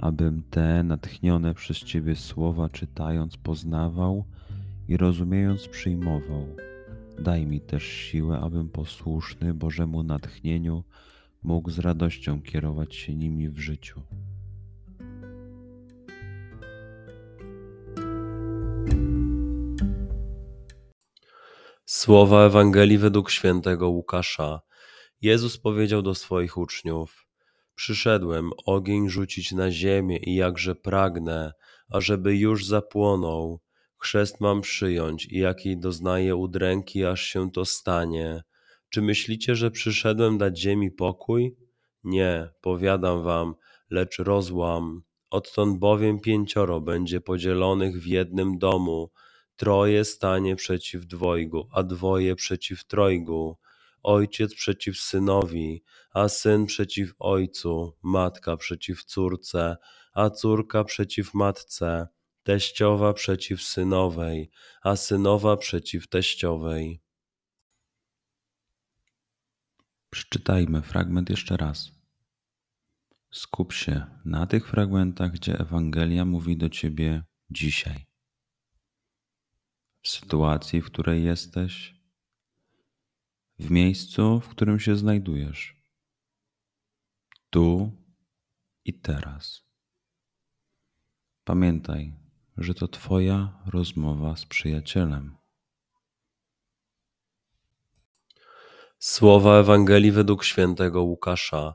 abym te natchnione przez Ciebie słowa czytając poznawał i rozumiejąc przyjmował. Daj mi też siłę, abym posłuszny Bożemu natchnieniu mógł z radością kierować się nimi w życiu. Słowa Ewangelii według świętego Łukasza. Jezus powiedział do swoich uczniów: Przyszedłem ogień rzucić na ziemię i jakże pragnę, ażeby już zapłonął. Chrzest mam przyjąć i jakiej doznaję udręki, aż się to stanie. Czy myślicie, że przyszedłem dać ziemi pokój? Nie, powiadam wam, lecz rozłam. Odtąd bowiem pięcioro będzie podzielonych w jednym domu, troje stanie przeciw dwojgu, a dwoje przeciw trojgu ojciec przeciw synowi, a syn przeciw ojcu, matka przeciw córce, a córka przeciw matce, teściowa przeciw synowej, a synowa przeciw teściowej. Przeczytajmy fragment jeszcze raz. Skup się na tych fragmentach, gdzie Ewangelia mówi do ciebie dzisiaj. W sytuacji, w której jesteś, w miejscu, w którym się znajdujesz. Tu i teraz. Pamiętaj, że to Twoja rozmowa z przyjacielem. Słowa Ewangelii według świętego Łukasza.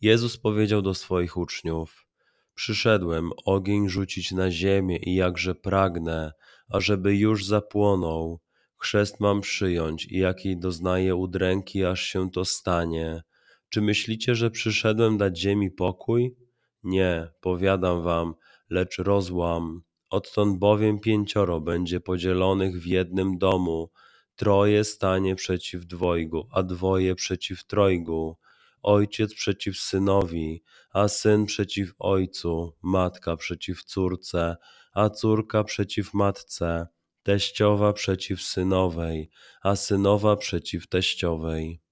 Jezus powiedział do swoich uczniów: Przyszedłem ogień rzucić na ziemię i jakże pragnę, ażeby już zapłonął Chrzest mam przyjąć i jakiej doznaję udręki, aż się to stanie. Czy myślicie, że przyszedłem dać ziemi pokój? Nie, powiadam wam, lecz rozłam. Odtąd bowiem pięcioro będzie podzielonych w jednym domu, troje stanie przeciw dwojgu, a dwoje przeciw trojgu, ojciec przeciw synowi, a syn przeciw ojcu, matka przeciw córce, a córka przeciw matce teściowa przeciw synowej, a synowa przeciw teściowej.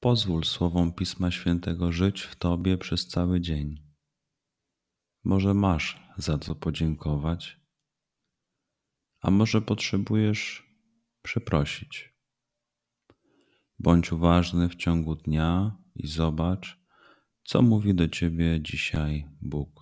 Pozwól słowom Pisma Świętego żyć w Tobie przez cały dzień. Może masz za co podziękować, a może potrzebujesz przeprosić. Bądź uważny w ciągu dnia i zobacz, co mówi do Ciebie dzisiaj Bóg.